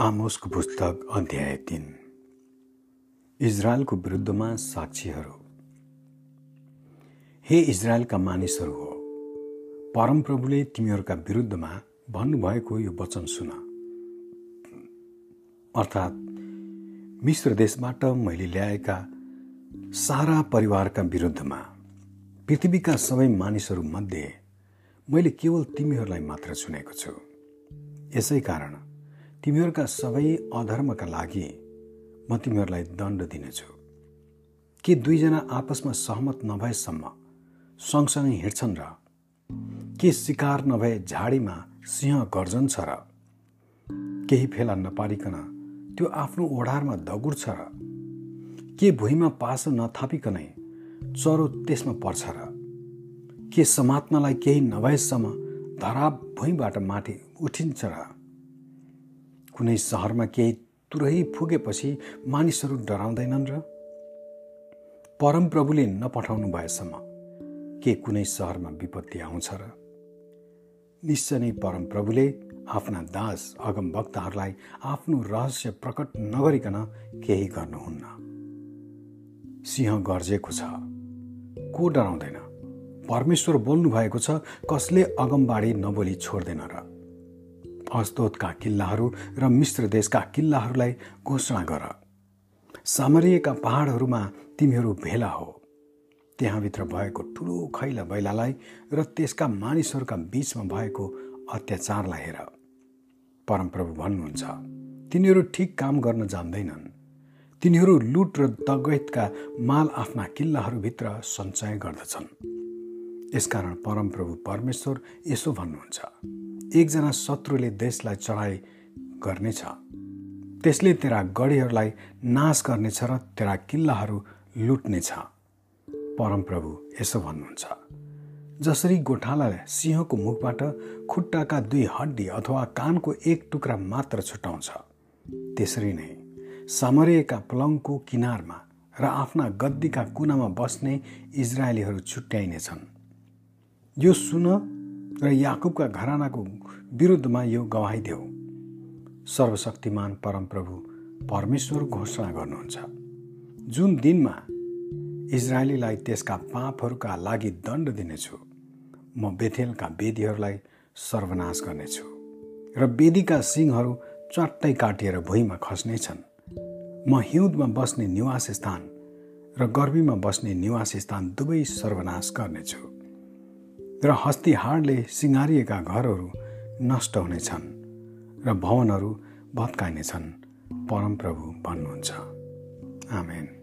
आमोसको पुस्तक अध्याय तिन। इजरायलको विरुद्धमा साक्षीहरू। हे इजरायलका मानिसहरू हो परमप्रभुले तिमीहरूका विरुद्धमा भन्नुभएको यो वचन सुन। अर्थात् मिश्र देशबाट मैले ल्याएका सारा परिवारका विरुद्धमा पृथ्वीका सबै मानिसहरूमध्ये मैले केवल तिमीहरूलाई मात्र सुनेको छु। यसै कारण तिमीहरूका सबै अधर्मका लागि म तिमीहरूलाई दण्ड दिनेछु। के दुईजना आपसमा सहमत नभएसम्म सँगसँगै हिँड्छन् र के शिकार नभए झाडीमा सिंह गर्जन छ र केही फेला नपारिकन त्यो आफ्नो ओढारमा दगुर्छ र के भुइँमा पासो नथापिकनै चरो त्यसमा पर्छ र के समात्नलाई केही नभएसम्म धराप भुइँबाट माथि उठिन्छ र कुनै सहरमा केही तुरै फुगेपछि मानिसहरू डराउँदैनन् र परमप्रभुले नपठाउनु भएसम्म के कुनै सहरमा विपत्ति आउँछ र? निश्चय नै परमप्रभुले आफ्ना दास अगम भक्तहरूलाई आफ्नो रहस्य प्रकट नगरिकन केही गर्नुहुन्न। सिंह गर्जेको छ। को डराउँदैन? परमेश्वर बोल्नु भएको छ कसले अगमबाडी नबोली छोड्दैन र? अस्तोतका किल्लाहरू र मिश्र देशका किल्लाहरूलाई घोषणा गर। सामरिएका पहाडहरूमा तिमीहरू भेला हो। त्यहाँभित्र भएको ठुलो खैला बैलालाई र त्यसका मानिसहरूका बिचमा भएको अत्याचारलाई हेर। परमप्रभु भन्नुहुन्छ तिनीहरू ठिक काम गर्न जान्दैनन्। तिनीहरू लुट र दगैतका माल आफ्ना किल्लाहरूभित्र सञ्चय गर्दछन्। यसकारण परमप्रभु परमेश्वर यसो भन्नुहुन्छ। एकजना शत्रुले देशलाई चढाइ गर्नेछ। त्यसले तेरा गढीहरूलाई नाश गर्नेछ र तेरा किल्लाहरू लुट्नेछ। परमप्रभु यसो भन्नुहुन्छ जसरी गोठालाले सिंहको मुखबाट खुट्टाका दुई हड्डी अथवा कानको एक टुक्रा मात्र छुटाउँछ त्यसरी नै सामरिएका पलङको किनारमा र आफ्ना गद्दीका कुनामा बस्ने इजरायलीहरू छुट्याइनेछन्। यो सुन र याकुबका घरानाको विरुद्धमा यो गवाई देऊ। सर्वशक्तिमान परमप्रभु परमेश्वर घोषणा गर्नुहुन्छ। जुन दिनमा इजरायलीलाई त्यसका पापहरूका लागि दण्ड दिनेछु म बेथेलका वेदीहरूलाई सर्वनाश गर्नेछु र वेदीका सिंहहरू च्वाट्टै काटिएर भुइँमा खस्नेछन्। म हिउँदमा बस्ने निवास स्थान र गर्मीमा बस्ने निवास स्थान दुवै सर्वनाश गर्नेछु। र हस्तिहाडले सिँगारिएका घरहरू नष्ट हुनेछन् र भवनहरू भत्काइनेछन्। परमप्रभु भन्नुहुन्छ। आमेन।